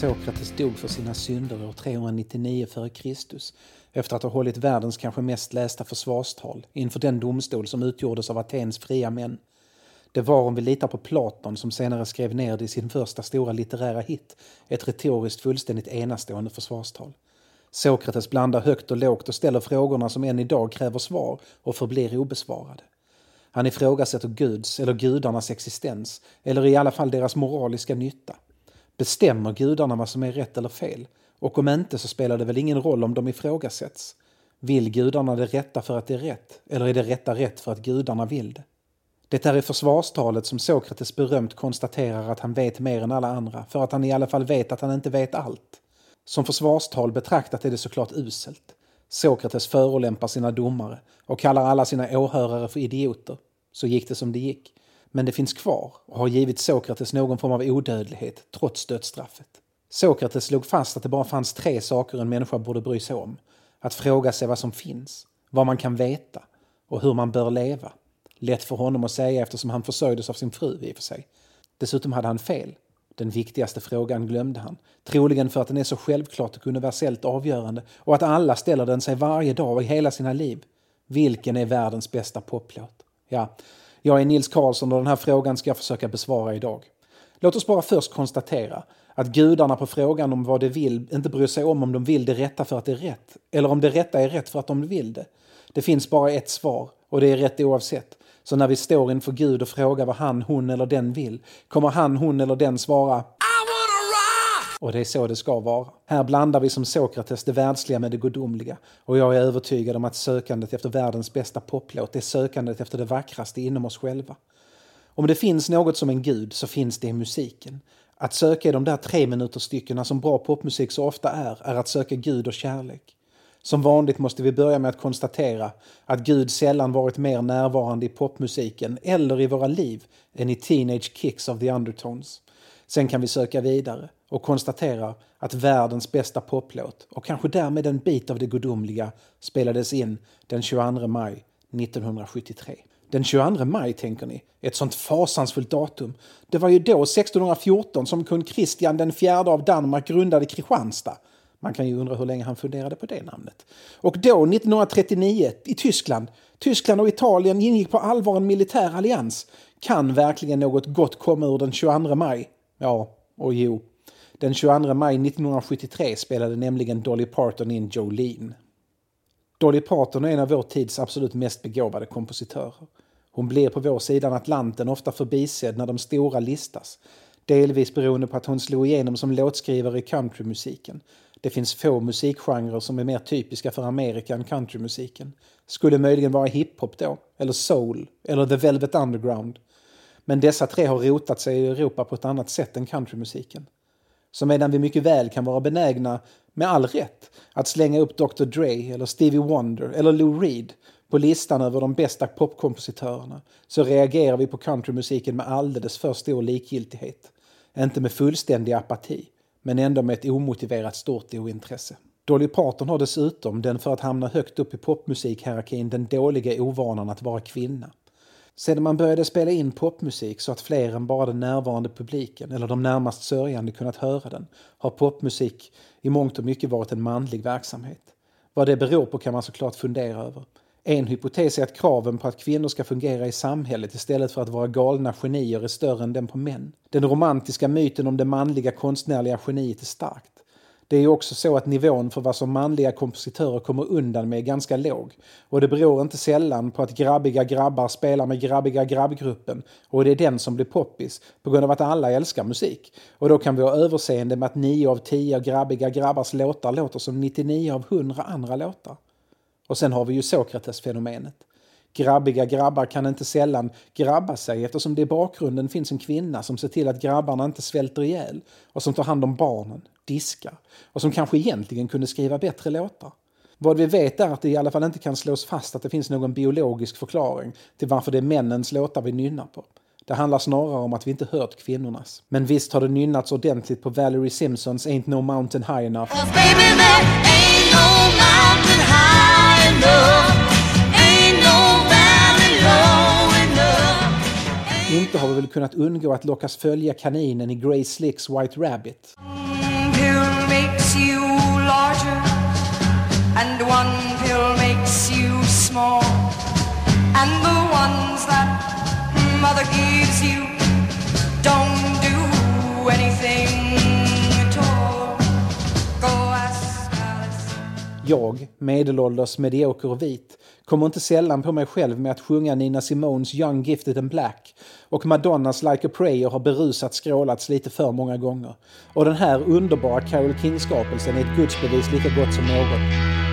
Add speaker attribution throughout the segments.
Speaker 1: Sokrates dog för sina synder år 399 f.Kr. efter att ha hållit världens kanske mest lästa försvarstal inför den domstol som utgjordes av Atens fria män. Det var, om vi litar på Platon som senare skrev ner det i sin första stora litterära hit, ett retoriskt fullständigt enastående försvarstal. Sokrates blandar högt och lågt och ställer frågorna som än idag kräver svar och förblir obesvarade. Han ifrågasätter Guds eller gudarnas existens, eller i alla fall deras moraliska nytta. Bestämmer gudarna vad som är rätt eller fel? Och om inte så spelar det väl ingen roll om de ifrågasätts? Vill gudarna det rätta för att det är rätt? Eller är det rätta rätt för att gudarna vill det? Det är i försvarstalet som Sokrates berömt konstaterar att han vet mer än alla andra, för att han i alla fall vet att han inte vet allt. Som försvarstal betraktat är det såklart uselt. Sokrates förolämpar sina domare och kallar alla sina åhörare för idioter. Så gick det som det gick. Men det finns kvar och har givit Sokrates någon form av odödlighet trots dödsstraffet. Sokrates slog fast att det bara fanns tre saker en människa borde bry sig om. Att fråga sig vad som finns, vad man kan veta och hur man bör leva. Lätt för honom att säga eftersom han försörjdes av sin fru i och för sig. Dessutom hade han fel. Den viktigaste frågan glömde han. Troligen för att den är så självklart och universellt avgörande och att alla ställer den sig varje dag och i hela sina liv. Vilken är världens bästa poplåt? Ja, jag är Nils Karlsson och den här frågan ska jag försöka besvara idag. Låt oss bara först konstatera att gudarna på frågan om vad de vill inte bryr sig om om de vill det rätta för att det är rätt, eller om det rätta är rätt för att de vill det. Det finns bara ett svar, och det är rätt oavsett. Så när vi står inför Gud och frågar vad han, hon eller den vill, kommer han, hon eller den svara och det är så det ska vara. Här blandar vi som Sokrates det världsliga med det gudomliga och jag är övertygad om att sökandet efter världens bästa poplåt är sökandet efter det vackraste inom oss själva. Om det finns något som en gud så finns det i musiken. Att söka i de där tre minuters styckena som bra popmusik så ofta är, är att söka Gud och kärlek. Som vanligt måste vi börja med att konstatera att Gud sällan varit mer närvarande i popmusiken eller i våra liv än i Teenage Kicks of the Undertones. Sen kan vi söka vidare och konstaterar att världens bästa poplåt och kanske därmed en bit av det gudomliga spelades in den 22 maj 1973. Den 22 maj, tänker ni? Ett sånt fasansfullt datum. Det var ju då, 1614, som kung Kristian den fjärde av Danmark grundade Kristianstad. Man kan ju undra hur länge han funderade på det namnet. Och då, 1939, i Tyskland. Tyskland och Italien ingick på allvar en militär allians. Kan verkligen något gott komma ur den 22 maj? Ja, och jo. Den 22 maj 1973 spelade nämligen Dolly Parton in Jolene. Dolly Parton är en av vår tids absolut mest begåvade kompositörer. Hon blir på vår sidan Atlanten ofta förbisedd när de stora listas. Delvis beroende på att hon slog igenom som låtskrivare i countrymusiken. Det finns få musikgenrer som är mer typiska för Amerika än countrymusiken. Skulle möjligen vara hiphop då, eller soul, eller the Velvet Underground. Men dessa tre har rotat sig i Europa på ett annat sätt än countrymusiken. Så medan vi mycket väl kan vara benägna, med all rätt, att slänga upp Dr Dre eller Stevie Wonder eller Lou Reed på listan över de bästa popkompositörerna så reagerar vi på countrymusiken med alldeles för stor likgiltighet. Inte med fullständig apati, men ändå med ett omotiverat stort ointresse. Dolly Parton har dessutom den för att hamna högt upp i popmusikhierarkin den dåliga ovanan att vara kvinna. Sedan man började spela in popmusik så att fler än bara den närvarande publiken eller de närmast sörjande kunnat höra den har popmusik i mångt och mycket varit en manlig verksamhet. Vad det beror på kan man såklart fundera över. En hypotes är att kraven på att kvinnor ska fungera i samhället istället för att vara galna genier är större än den på män. Den romantiska myten om det manliga konstnärliga geniet är starkt. Det är också så att nivån för vad som manliga kompositörer kommer undan med är ganska låg. Och det beror inte sällan på att grabbiga grabbar spelar med grabbiga grabbgruppen och det är den som blir poppis på grund av att alla älskar musik. Och då kan vi ha överseende med att 9 av 10 grabbiga grabbars låtar låter som 99 av 100 andra låtar. Och sen har vi ju Sokrates-fenomenet. Grabbiga grabbar kan inte sällan grabba sig eftersom det i bakgrunden finns en kvinna som ser till att grabbarna inte svälter ihjäl och som tar hand om barnen, diskar och som kanske egentligen kunde skriva bättre låtar. Vad vi vet är att det i alla fall inte kan slås fast att det finns någon biologisk förklaring till varför det är männens låtar vi nynnar på. Det handlar snarare om att vi inte hört kvinnornas. Men visst har det nynnats ordentligt på Valerie Simpsons Ain't No Mountain High Enough. Inte har vi väl kunnat undgå att lockas följa kaninen i Grace Slicks White Rabbit. One pill makes you small, and the ones that mother gives you don't do anything at all. Go ask Alice. Jag, medelålders, medioker och vit, kommer inte sällan på mig själv med att sjunga Nina Simones Young Gifted and Black och Madonnas Like a Prayer har berusat skrålats lite för många gånger. Och den här underbara Carole King-skapelsen är ett gudsbevis lika gott som något.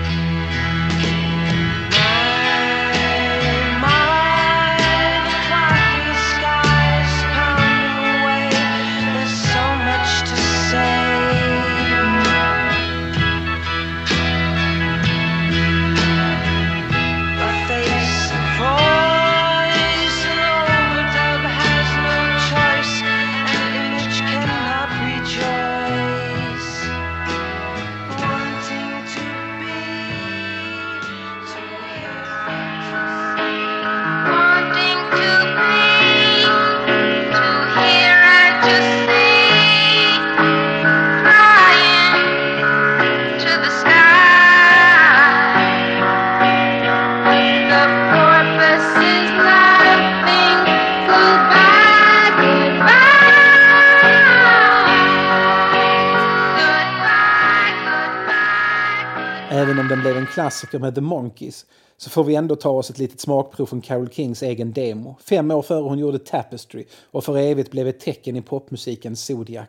Speaker 1: Klassiker med The Monkees så får vi ändå ta oss ett litet smakprov från Carole Kings egen demo. Fem år före hon gjorde Tapestry och för evigt blev ett tecken i popmusikens Zodiac.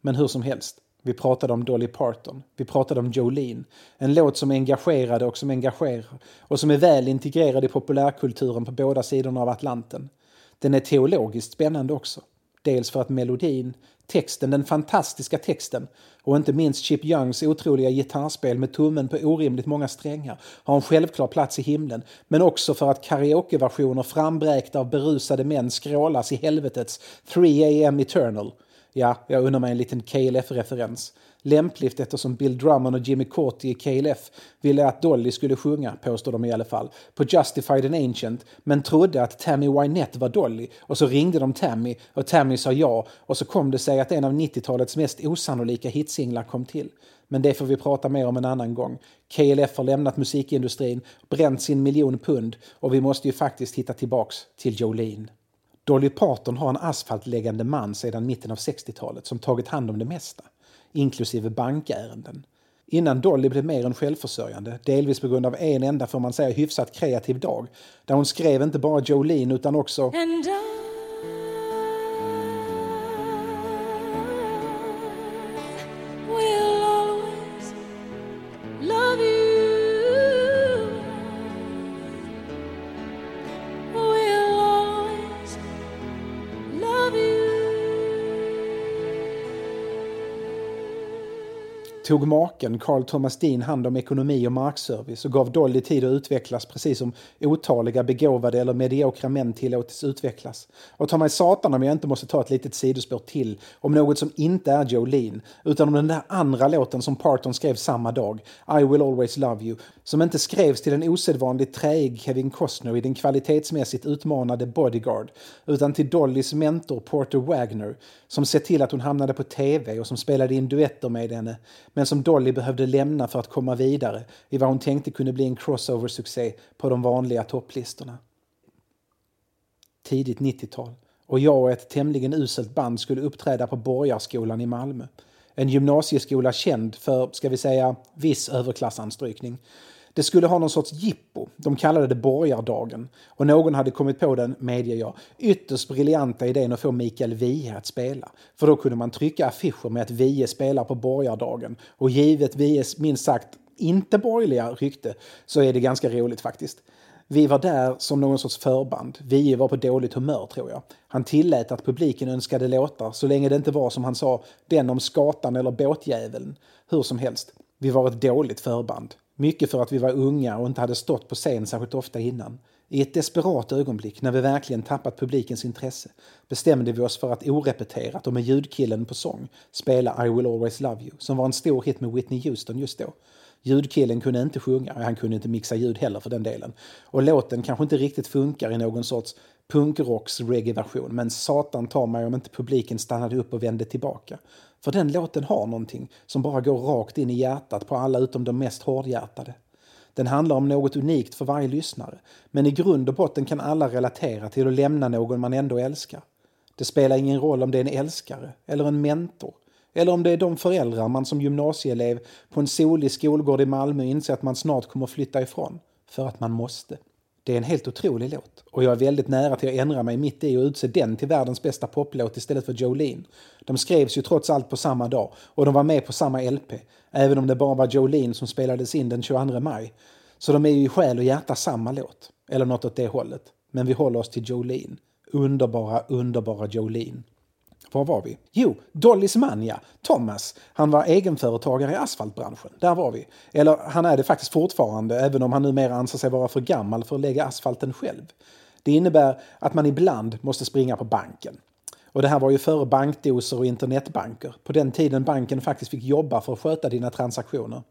Speaker 1: Men hur som helst, vi pratade om Dolly Parton, vi pratade om Jolene. En låt som engagerade och som engagerar och som är väl integrerad i populärkulturen på båda sidorna av Atlanten. Den är teologiskt spännande också. Dels för att melodin, texten, den fantastiska texten och inte minst Chip Youngs otroliga gitarrspel med tummen på orimligt många strängar har en självklar plats i himlen. Men också för att karaokeversioner frambräkta av berusade män skrålas i helvetets 3 AM Eternal. Ja, jag undrar mig en liten KLF-referens. Lämpligt eftersom Bill Drummond och Jimmy Corti i KLF ville att Dolly skulle sjunga, påstår de i alla fall, på Justified and Ancient, men trodde att Tammy Wynette var Dolly. Och så ringde de Tammy och Tammy sa ja och så kom det sig att en av 90-talets mest osannolika hitsinglar kom till. Men det får vi prata mer om en annan gång. KLF har lämnat musikindustrin, bränt sin miljon pund och vi måste ju faktiskt hitta tillbaks till Jolene. Dolly Parton har en asfaltläggande man sedan mitten av 60-talet som tagit hand om det mesta inklusive bankärenden. Innan Dolly blev mer än självförsörjande, delvis på grund av en enda, får man säga, hyfsat kreativ dag, där hon skrev inte bara Jolene utan också tog maken Carl Thomas Dean hand om ekonomi och markservice och gav Dolly tid att utvecklas precis som otaliga begåvade eller mediokra män tillåtits utvecklas. Och ta mig satan om jag inte måste ta ett litet sidospår till om något som inte är Jolene utan om den där andra låten som Parton skrev samma dag, I will always love you, som inte skrevs till en osedvanligt träig Kevin Costner i den kvalitetsmässigt utmanade Bodyguard utan till Dollys mentor Porter Wagner som sett till att hon hamnade på tv och som spelade in duetter med henne men som Dolly behövde lämna för att komma vidare i vad hon tänkte kunde bli en crossover-succé på de vanliga topplistorna. Tidigt 90-tal och jag och ett tämligen uselt band skulle uppträda på Borgarskolan i Malmö. En gymnasieskola känd för, ska vi säga, viss överklassanstrykning. Det skulle ha någon sorts jippo. De kallade det borgardagen. Och någon hade kommit på den, medger jag, ytterst briljanta idén att få Mikael Wiehe att spela. För då kunde man trycka affischer med att Wiehe spelar på borgardagen. Och givet Wiehes minst sagt inte borgerliga rykte så är det ganska roligt faktiskt. Vi var där som någon sorts förband. Vi var på dåligt humör tror jag. Han tillät att publiken önskade låtar så länge det inte var som han sa den om skatan eller båtjäveln. Hur som helst, vi var ett dåligt förband. Mycket för att vi var unga och inte hade stått på scen särskilt ofta innan. I ett desperat ögonblick, när vi verkligen tappat publikens intresse, bestämde vi oss för att orepeterat och med ljudkillen på sång spela I will always love you, som var en stor hit med Whitney Houston just då. Ljudkillen kunde inte sjunga, han kunde inte mixa ljud heller för den delen. Och låten kanske inte riktigt funkar i någon sorts punkrocks reggae-version, men satan ta mig om inte publiken stannade upp och vände tillbaka. För den låten har någonting som bara går rakt in i hjärtat på alla utom de mest hårdhjärtade. Den handlar om något unikt för varje lyssnare. Men i grund och botten kan alla relatera till att lämna någon man ändå älskar. Det spelar ingen roll om det är en älskare eller en mentor. Eller om det är de föräldrar man som gymnasieelev på en solig skolgård i Malmö inser att man snart kommer flytta ifrån. För att man måste. Det är en helt otrolig låt och jag är väldigt nära till att ändra mig mitt i och utse den till världens bästa poplåt istället för Jolene. De skrevs ju trots allt på samma dag och de var med på samma LP, även om det bara var Jolene som spelades in den 22 maj. Så de är ju i själ och hjärta samma låt, eller något åt det hållet. Men vi håller oss till Jolene. Underbara, underbara Jolene. Var var vi? Jo, Dollys man ja. Thomas. Han var egenföretagare i asfaltbranschen. Där var vi. Eller han är det faktiskt fortfarande, även om han numera anser sig vara för gammal för att lägga asfalten själv. Det innebär att man ibland måste springa på banken. Och det här var ju före bankdoser och internetbanker. På den tiden banken faktiskt fick jobba för att sköta dina transaktioner.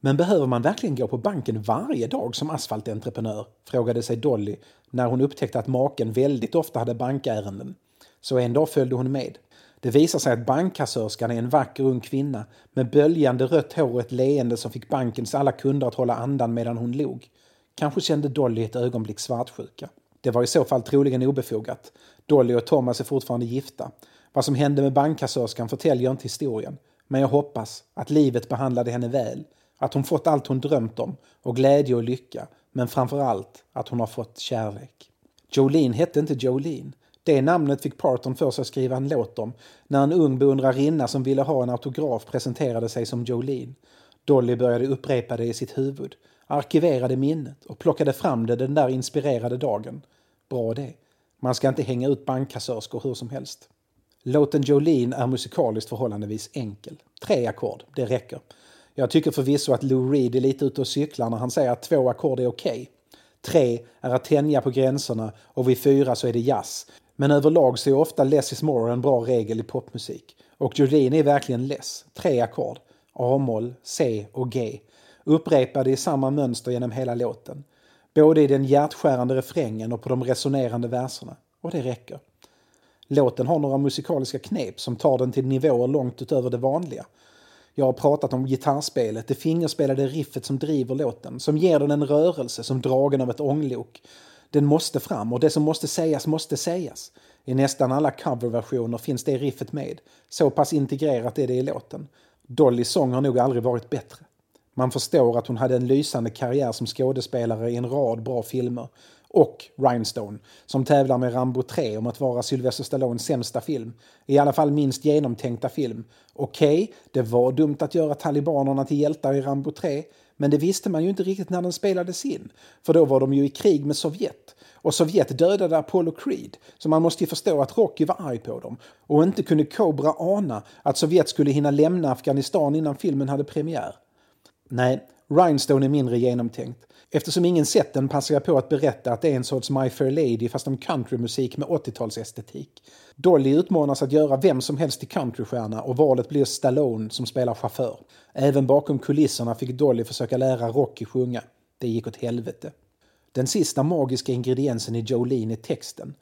Speaker 1: Men behöver man verkligen gå på banken varje dag som asfaltentreprenör? frågade sig Dolly när hon upptäckte att maken väldigt ofta hade bankärenden. Så en dag följde hon med. Det visar sig att bankkassörskan är en vacker ung kvinna med böljande rött hår och ett leende som fick bankens alla kunder att hålla andan medan hon log. Kanske kände Dolly ett ögonblick svartsjuka. Det var i så fall troligen obefogat. Dolly och Thomas är fortfarande gifta. Vad som hände med bankkassörskan förtäljer inte historien. Men jag hoppas att livet behandlade henne väl. Att hon fått allt hon drömt om och glädje och lycka. Men framför allt att hon har fått kärlek. Jolene hette inte Jolene. Det namnet fick Parton för sig att skriva en låt om när en ung beundrarinna som ville ha en autograf presenterade sig som Jolene. Dolly började upprepa det i sitt huvud, arkiverade minnet och plockade fram det den där inspirerade dagen. Bra det. Man ska inte hänga ut bankkassörskor hur som helst. Låten Jolene är musikaliskt förhållandevis enkel. Tre ackord, det räcker. Jag tycker förvisso att Lou Reed är lite ute och cyklar när han säger att två ackord är okej. Okay. Tre är att tänja på gränserna och vid fyra så är det jazz. Men överlag så är ofta less is more en bra regel i popmusik. Och Jolene är verkligen less. Tre ackord. A-moll, C och G. Upprepade i samma mönster genom hela låten. Både i den hjärtskärande refrängen och på de resonerande verserna. Och det räcker. Låten har några musikaliska knep som tar den till nivåer långt utöver det vanliga. Jag har pratat om gitarrspelet, det fingerspelade riffet som driver låten, som ger den en rörelse som dragen av ett ånglok. Den måste fram och det som måste sägas måste sägas. I nästan alla coverversioner finns det riffet med. Så pass integrerat är det i låten. Dollys sång har nog aldrig varit bättre. Man förstår att hon hade en lysande karriär som skådespelare i en rad bra filmer. Och Rhinestone, som tävlar med Rambo 3 om att vara Sylvester Stallones sämsta film. I alla fall minst genomtänkta film. Okej, okay, det var dumt att göra talibanerna till hjältar i Rambo 3, men det visste man ju inte riktigt när den spelades in. För då var de ju i krig med Sovjet. Och Sovjet dödade Apollo Creed, så man måste ju förstå att Rocky var arg på dem. Och inte kunde Cobra ana att Sovjet skulle hinna lämna Afghanistan innan filmen hade premiär. Nej, Rhinestone är mindre genomtänkt. Eftersom ingen sett den passar jag på att berätta att det är en sorts My Fair Lady fast om countrymusik med 80-talsestetik. Dolly utmanas att göra vem som helst till countrystjärna och valet blir Stallone som spelar chaufför. Även bakom kulisserna fick Dolly försöka lära Rocky sjunga. Det gick åt helvete. Den sista magiska ingrediensen i Jolene är texten.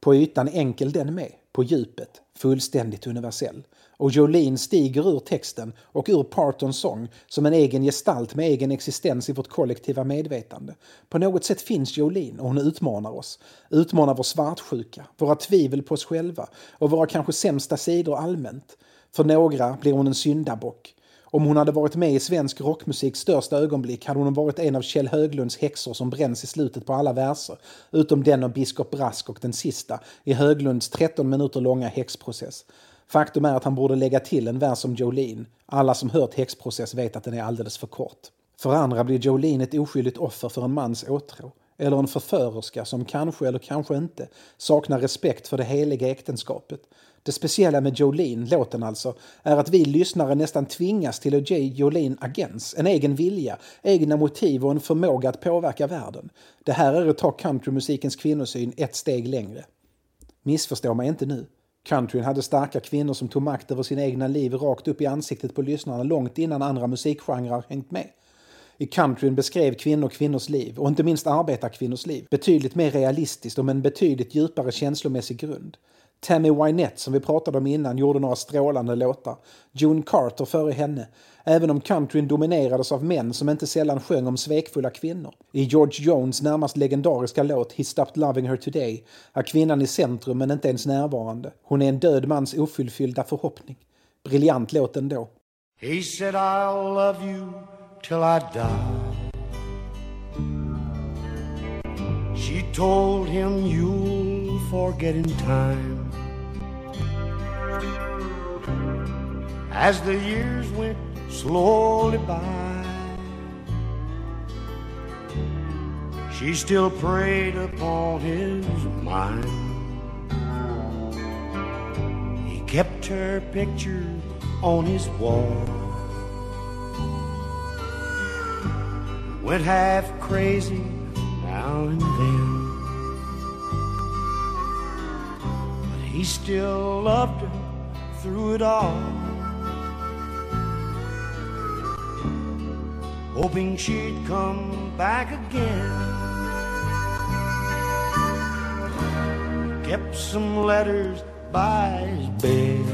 Speaker 1: På ytan enkel den med, på djupet fullständigt universell. Och Jolene stiger ur texten och ur Partons sång som en egen gestalt med egen existens i vårt kollektiva medvetande. På något sätt finns Jolene och hon utmanar oss. Utmanar vår svartsjuka, våra tvivel på oss själva och våra kanske sämsta sidor allmänt. För några blir hon en syndabock. Om hon hade varit med i svensk rockmusiks största ögonblick hade hon varit en av Kjell Höglunds häxor som bränns i slutet på alla verser. Utom den av biskop Brask och den sista i Höglunds 13 minuter långa häxprocess. Faktum är att han borde lägga till en vers om Jolene. Alla som hört häxprocess vet att den är alldeles för kort. För andra blir Jolene ett oskyldigt offer för en mans åtrå. Eller en förförerska som kanske eller kanske inte saknar respekt för det heliga äktenskapet. Det speciella med Jolene, låten alltså, är att vi lyssnare nästan tvingas till att ge Jolene agens, en egen vilja, egna motiv och en förmåga att påverka världen. Det här är att ta countrymusikens kvinnosyn ett steg längre. Missförstå mig inte nu. Countryn hade starka kvinnor som tog makt över sina egna liv rakt upp i ansiktet på lyssnarna långt innan andra musikgenrer hängt med. I countryn beskrev kvinnor kvinnors liv, och inte minst arbetarkvinnors liv, betydligt mer realistiskt och med en betydligt djupare känslomässig grund.
Speaker 2: Tammy Wynette som vi pratade om innan gjorde några strålande låtar. June Carter före henne. Även om countryn dominerades av män som inte sällan sjöng om svekfulla kvinnor. I George Jones närmast legendariska låt He Stopped Loving Her Today är kvinnan i centrum men inte ens närvarande. Hon är en död mans ofyllfyllda förhoppning. Briljant låt ändå. He said I'll love you till I die She told him you'll forget in time As the years went slowly by She still preyed upon his mind. He kept her picture on his wall. Went half crazy now and then. But he still loved her through it all. Hoping she'd come back again. Kept some letters by his bed.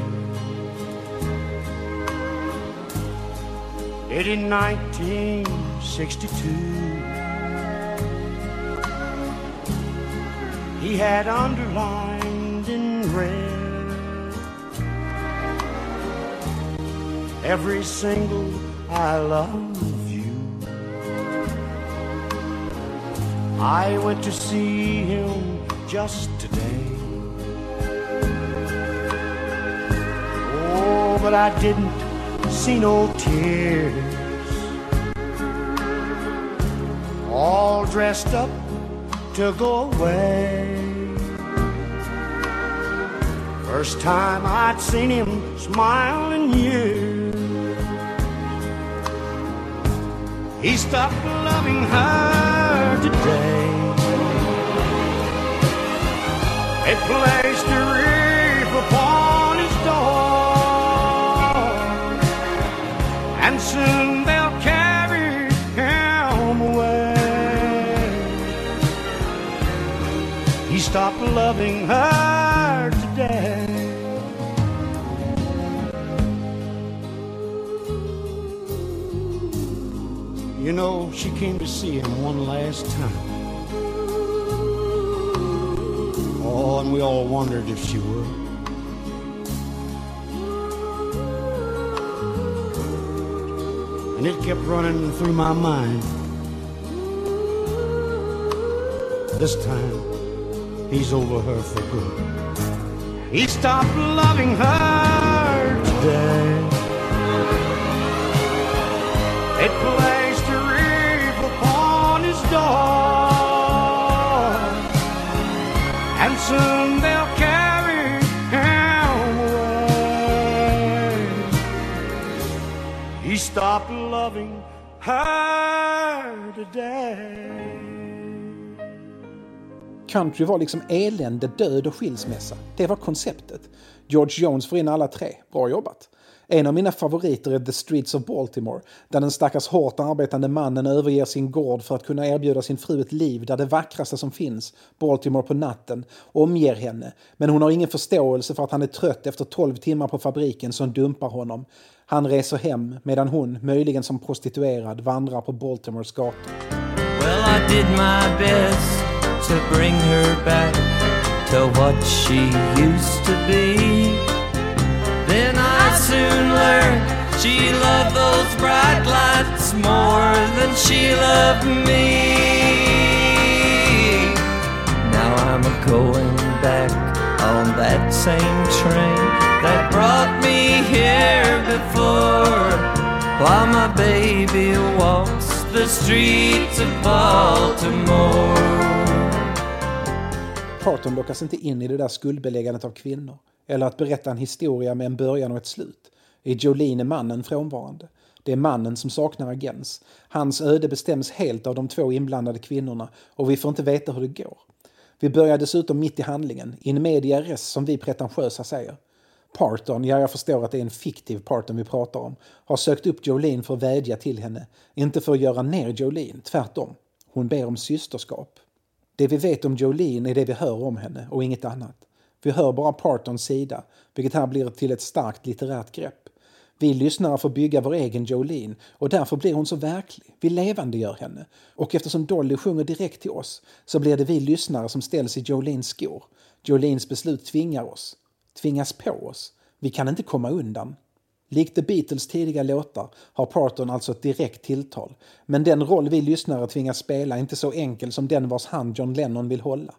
Speaker 2: It in 1962. he had underlined in red every single I love you. I went to see him just today. Oh, but I didn't see no tears. All dressed up to go away. First time I'd seen him smile in years. He stopped loving her today. It placed a reef upon his door, and soon they'll carry him away. He stopped loving her came to see him one last time. Oh, and we all wondered if she would. And it kept running through my mind. This time, he's over her for good. He stopped loving her today. And they'll carry him away. He stopped loving her today. Country var liksom elände, död och skilsmässa. Det var konceptet. George Jones får in alla tre. Bra jobbat. En av mina favoriter är The Streets of Baltimore, där den stackars hårt arbetande mannen överger sin gård för att kunna erbjuda sin fru ett liv där det vackraste som finns, Baltimore på natten, omger henne. Men hon har ingen förståelse för att han är trött efter 12 timmar på fabriken som dumpar honom. Han reser hem medan hon, möjligen som prostituerad, vandrar på Baltimores gator. Well, I did my best to bring her back to what she used to be. I soon learned she loved those bright lights more than she loved me. Now I'm going back on that same train that brought me here before. While my baby walks the streets of Baltimore. Parton lockas inte in i det där skuldbeläggandet av kvinnor eller att berätta en historia med en början och ett slut. I Jolene är mannen frånvarande. Det är mannen som saknar agens. Hans öde bestäms helt av de två inblandade kvinnorna och vi får inte veta hur det går. Vi börjar dessutom mitt i handlingen, in media res som vi pretentiösa säger. Parton, ja jag förstår att det är en fiktiv Parton vi pratar om, har sökt upp Jolene för att vädja till henne. Inte för att göra ner Jolene, tvärtom. Hon ber om systerskap. Det vi vet om Jolene är det vi hör om henne och inget annat.
Speaker 1: Vi hör bara Partons sida, vilket här blir till ett starkt litterärt grepp. Vi lyssnare får bygga vår egen Jolene och därför blir hon så verklig. Vi levandegör henne. Och eftersom Dolly sjunger direkt till oss så blir det vi lyssnare som ställs i Jolines skor. Jolines beslut tvingar oss. Tvingas på oss. Vi kan inte komma undan. Likt The Beatles tidiga låtar har Parton alltså ett direkt tilltal. Men den roll vi lyssnare tvingas spela är inte så enkel som den vars hand John Lennon vill hålla.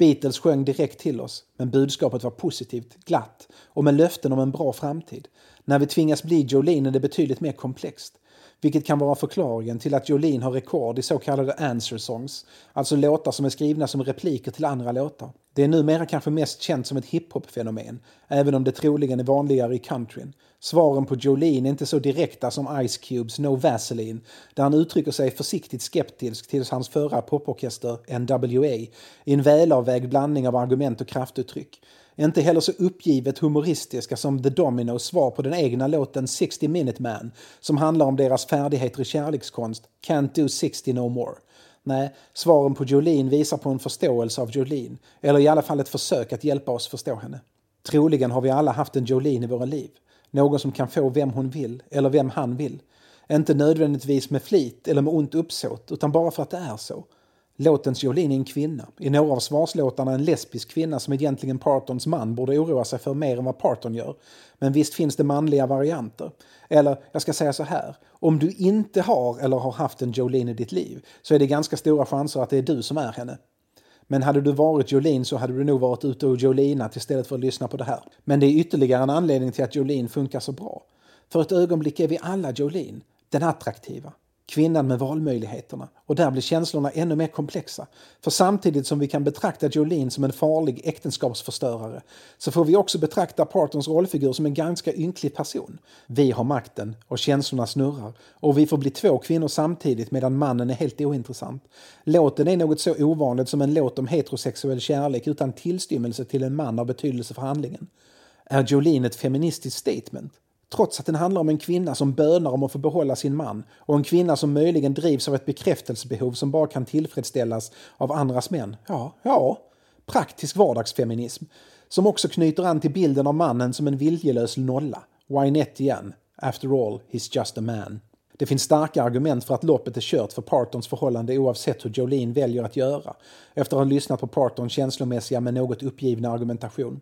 Speaker 1: Beatles sjöng direkt till oss, men budskapet var positivt, glatt och med löften om en bra framtid. När vi tvingas bli Jolene är det betydligt mer komplext. Vilket kan vara förklaringen till att Jolene har rekord i så kallade answer songs, alltså låtar som är skrivna som repliker till andra låtar. Det är numera kanske mest känt som ett hiphop-fenomen, även om det troligen är vanligare i countryn. Svaren på Jolene är inte så direkta som Ice Cubes No Vaseline, där han uttrycker sig försiktigt skeptisk till hans förra poporkester NWA i en välavvägd blandning av argument och kraftuttryck. Inte heller så uppgivet humoristiska som The Dominos svar på den egna låten 60 Minute Man som handlar om deras färdigheter i kärlekskonst, Can't do 60 no more. Nej, svaren på Jolene visar på en förståelse av Jolene, eller i alla fall ett försök att hjälpa oss förstå henne. Troligen har vi alla haft en Jolene i våra liv. Någon som kan få vem hon vill, eller vem han vill. Inte nödvändigtvis med flit eller med ont uppsåt, utan bara för att det är så. Låtens Jolene är en kvinna. I några av svarslåtarna en lesbisk kvinna som egentligen Partons man borde oroa sig för mer än vad Parton gör. Men visst finns det manliga varianter. Eller, jag ska säga så här. Om du inte har eller har haft en Jolene i ditt liv så är det ganska stora chanser att det är du som är henne. Men hade du varit Jolene så hade du nog varit ute och Jolinat istället för att lyssna på det här. Men det är ytterligare en anledning till att Jolene funkar så bra. För ett ögonblick är vi alla Jolene, den attraktiva, kvinnan med valmöjligheterna. Och där blir känslorna ännu mer komplexa. För samtidigt som vi kan betrakta Jolene som en farlig äktenskapsförstörare så får vi också betrakta Partons rollfigur som en ganska ynklig person. Vi har makten och känslorna snurrar och vi får bli två kvinnor samtidigt medan mannen är helt ointressant. Låten är något så ovanligt som en låt om heterosexuell kärlek utan tillstymmelse till en man av betydelse för handlingen. Är Jolene ett feministiskt statement? Trots att den handlar om en kvinna som bönar om att få behålla sin man och en kvinna som möjligen drivs av ett bekräftelsebehov som bara kan tillfredsställas av andras män. Ja, ja, praktisk vardagsfeminism. Som också knyter an till bilden av mannen som en viljelös nolla. Why not igen? After all, he's just a man. Det finns starka argument för att loppet är kört för Partons förhållande oavsett hur Jolene väljer att göra efter att ha lyssnat på Partons känslomässiga men något uppgivna argumentation.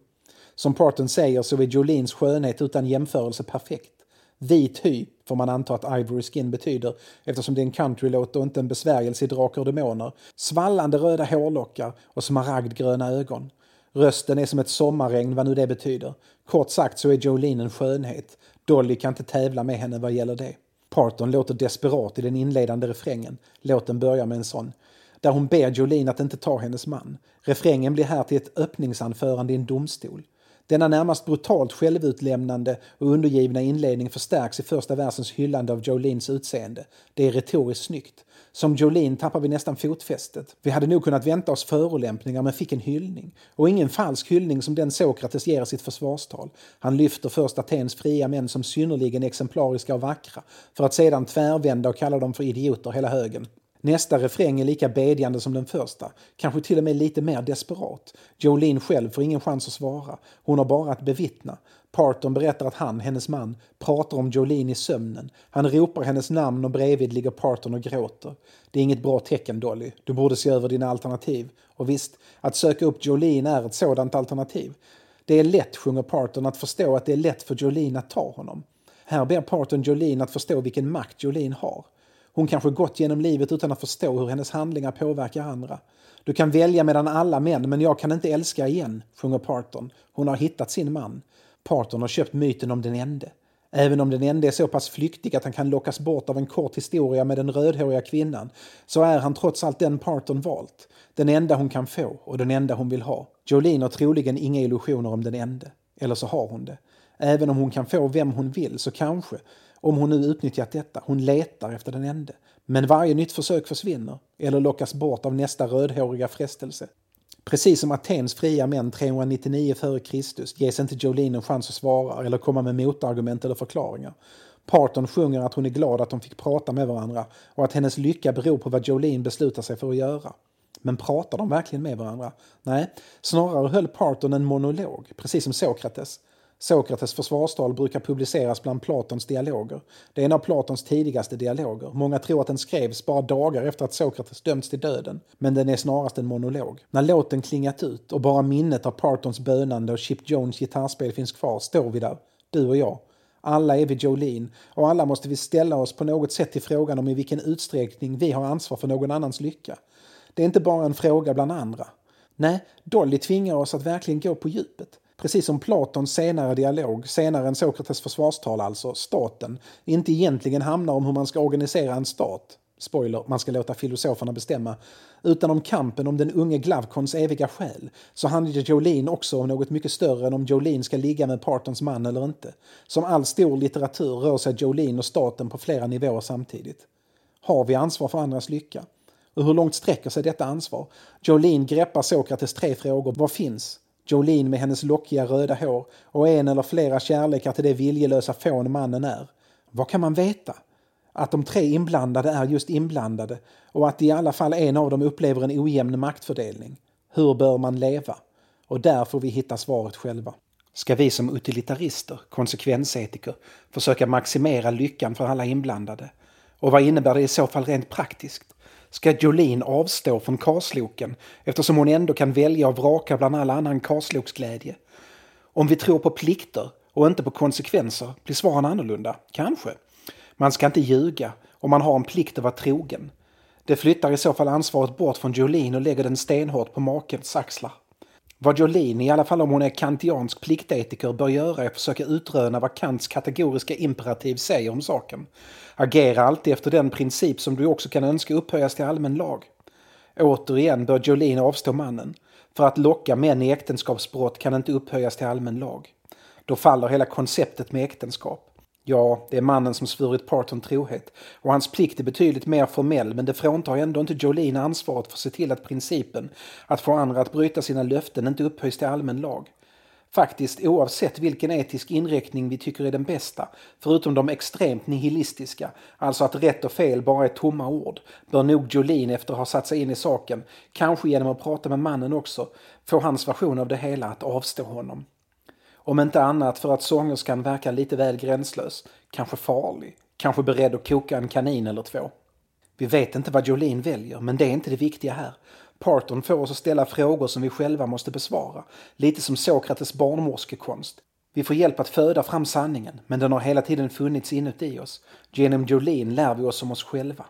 Speaker 1: Som Parton säger så är Jolins skönhet utan jämförelse perfekt. Vit hy får man anta att Ivory Skin betyder eftersom det är en countrylåt och inte en besvärjelse i Drakar och Demoner. Svallande röda hårlockar och smaragdgröna ögon. Rösten är som ett sommarregn, vad nu det betyder. Kort sagt så är Jolene en skönhet. Dolly kan inte tävla med henne vad gäller det. Parton låter desperat i den inledande refrängen. Låten börjar med en sån. Där hon ber Jolene att inte ta hennes man. Refrängen blir här till ett öppningsanförande i en domstol. Denna närmast brutalt självutlämnande och undergivna inledning förstärks i första versens hyllande av Jolins utseende. Det är retoriskt snyggt. Som Jolene tappar vi nästan fotfästet. Vi hade nog kunnat vänta oss förolämpningar men fick en hyllning. Och ingen falsk hyllning som den Sokrates ger i sitt försvarstal. Han lyfter först Atens fria män som synnerligen exemplariska och vackra för att sedan tvärvända och kalla dem för idioter hela högen. Nästa refräng är lika bedjande som den första, kanske till och med lite mer desperat. Jolene själv får ingen chans att svara. Hon har bara att bevittna. Parton berättar att han, hennes man, pratar om Jolene i sömnen. Han ropar hennes namn och bredvid ligger Parton och gråter. Det är inget bra tecken, Dolly. Du borde se över dina alternativ. Och visst, att söka upp Jolene är ett sådant alternativ. Det är lätt, sjunger Parton, att förstå att det är lätt för Jolene att ta honom. Här ber Parton Jolene att förstå vilken makt Jolene har. Hon kanske gått genom livet utan att förstå hur hennes handlingar påverkar andra. Du kan välja mellan alla män, men jag kan inte älska igen, sjunger Parton. Hon har hittat sin man. Parton har köpt myten om den ende. Även om den ende är så pass flyktig att han kan lockas bort av en kort historia med den rödhåriga kvinnan, så är han trots allt den Parton valt. Den enda hon kan få och den enda hon vill ha. Jolene har troligen inga illusioner om den ende. Eller så har hon det. Även om hon kan få vem hon vill så kanske, om hon nu utnyttjat detta. Hon letar efter den ende. Men varje nytt försök försvinner eller lockas bort av nästa rödhåriga frestelse. Precis som Atens fria män 399 f.Kr. ges inte Jolene en chans att svara eller komma med motargument eller förklaringar. Parton sjunger att hon är glad att de fick prata med varandra och att hennes lycka beror på vad Jolene beslutar sig för att göra. Men pratar de verkligen med varandra? Nej, snarare höll Parton en monolog, precis som Sokrates. Sokrates försvarstal brukar publiceras bland Platons dialoger. Det är en av Platons tidigaste dialoger. Många tror att den skrevs bara dagar efter att Sokrates dömts till döden. Men den är snarast en monolog. När låten klingat ut och bara minnet av Partons bönande och Chip Jones gitarrspel finns kvar står vi där, du och jag. Alla är vi Jolene och alla måste vi ställa oss på något sätt till frågan om i vilken utsträckning vi har ansvar för någon annans lycka. Det är inte bara en fråga bland andra. Nej, Dolly tvingar oss att verkligen gå på djupet. Precis som Platons senare dialog, senare än Sokrates försvarstal alltså, staten, inte egentligen handlar om hur man ska organisera en stat. Spoiler, man ska låta filosoferna bestämma. Utan om kampen om den unge Glavkons eviga själ så handlar Jolene också om något mycket större än om Jolene ska ligga med Partons man eller inte. Som all stor litteratur rör sig Jolene och staten på flera nivåer samtidigt. Har vi ansvar för andras lycka? Och hur långt sträcker sig detta ansvar? Jolene greppar Sokrates tre frågor. Vad finns? Jolene med hennes lockiga röda hår och en eller flera kärlekar till det viljelösa fån mannen är. Vad kan man veta? Att de tre inblandade är just inblandade och att i alla fall en av dem upplever en ojämn maktfördelning. Hur bör man leva? Och där får vi hitta svaret själva. Ska vi som utilitarister, konsekvensetiker, försöka maximera lyckan för alla inblandade? Och vad innebär det i så fall rent praktiskt? Ska Jolene avstå från karsloken eftersom hon ändå kan välja och vraka bland all annan karsloksglädje? Om vi tror på plikter och inte på konsekvenser blir svaren annorlunda, kanske. Man ska inte ljuga om man har en plikt att vara trogen. Det flyttar i så fall ansvaret bort från Jolene och lägger den stenhårt på makens axlar. Vad Jolene, i alla fall om hon är kantiansk pliktetiker, bör göra är att försöka utröna vad Kants kategoriska imperativ säger om saken. Agera alltid efter den princip som du också kan önska upphöjas till allmän lag. Återigen bör Jolene avstå mannen. För att locka män i äktenskapsbrott kan inte upphöjas till allmän lag. Då faller hela konceptet med äktenskap. Ja, det är mannen som svurit Parton trohet och hans plikt är betydligt mer formell men det fråntar ändå inte Jolene ansvaret för att se till att principen att få andra att bryta sina löften inte upphöjs till allmän lag. Faktiskt oavsett vilken etisk inriktning vi tycker är den bästa, förutom de extremt nihilistiska, alltså att rätt och fel bara är tomma ord, bör nog Jolene efter att ha satt sig in i saken, kanske genom att prata med mannen också, få hans version av det hela att avstå honom. Om inte annat för att sångerskan verkar lite väl gränslös, kanske farlig, kanske beredd att koka en kanin eller två. Vi vet inte vad Jolene väljer, men det är inte det viktiga här. Parton får oss att ställa frågor som vi själva måste besvara. Lite som Sokrates barnmorskekonst. Vi får hjälp att föda fram sanningen, men den har hela tiden funnits inuti oss. Genom Jolene lär vi oss om oss själva.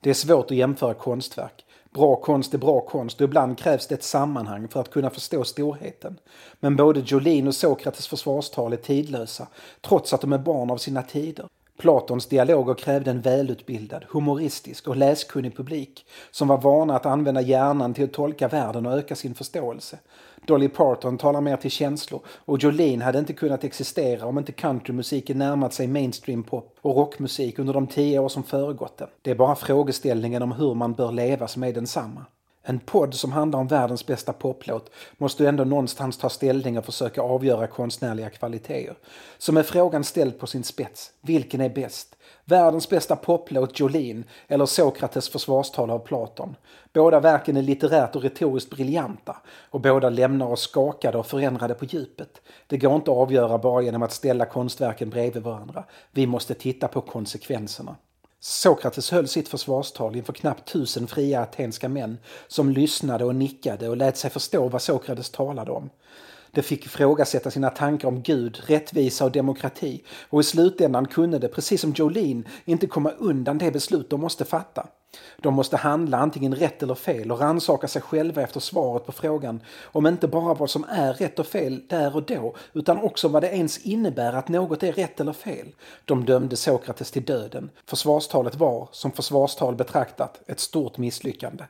Speaker 1: Det är svårt att jämföra konstverk. Bra konst är bra konst och ibland krävs det ett sammanhang för att kunna förstå storheten. Men både Jolene och Sokrates försvarstal är tidlösa, trots att de är barn av sina tider. Platons dialoger krävde en välutbildad, humoristisk och läskunnig publik som var vana att använda hjärnan till att tolka världen och öka sin förståelse. Dolly Parton talar mer till känslor och Jolene hade inte kunnat existera om inte countrymusiken närmat sig mainstream pop och rockmusik under de tio år som föregått den. Det är bara frågeställningen om hur man bör leva som är densamma. En podd som handlar om världens bästa poplåt måste ju ändå någonstans ta ställning och försöka avgöra konstnärliga kvaliteter. Så med frågan ställd på sin spets, vilken är bäst? Världens bästa poplåt Jolene eller Sokrates försvarstal av Platon? Båda verken är litterärt och retoriskt briljanta och båda lämnar oss skakade och förändrade på djupet. Det går inte att avgöra bara genom att ställa konstverken bredvid varandra. Vi måste titta på konsekvenserna. Sokrates höll sitt försvarstal inför knappt tusen fria atenska män som lyssnade och nickade och lät sig förstå vad Sokrates talade om. Det fick ifrågasätta sina tankar om Gud, rättvisa och demokrati och i slutändan kunde det, precis som Jolene, inte komma undan det beslut de måste fatta. De måste handla antingen rätt eller fel och rannsaka sig själva efter svaret på frågan om inte bara vad som är rätt och fel där och då utan också vad det ens innebär att något är rätt eller fel. De dömde Sokrates till döden. Försvarstalet var, som försvarstal betraktat, ett stort misslyckande.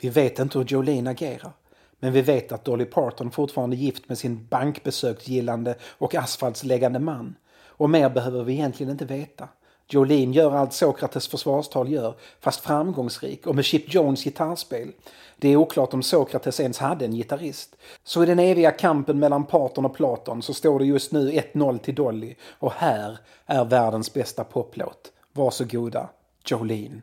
Speaker 1: Vi vet inte hur Jolene agerar. Men vi vet att Dolly Parton fortfarande är gift med sin bankbesöksgillande och asfaltsläggande man. Och mer behöver vi egentligen inte veta. Jolene gör allt Sokrates försvarstal gör, fast framgångsrik och med Chip Jones gitarrspel. Det är oklart om Sokrates ens hade en gitarrist. Så i den eviga kampen mellan Parton och Platon så står det just nu 1-0 till Dolly och här är världens bästa poplåt. Varsågoda, Jolene.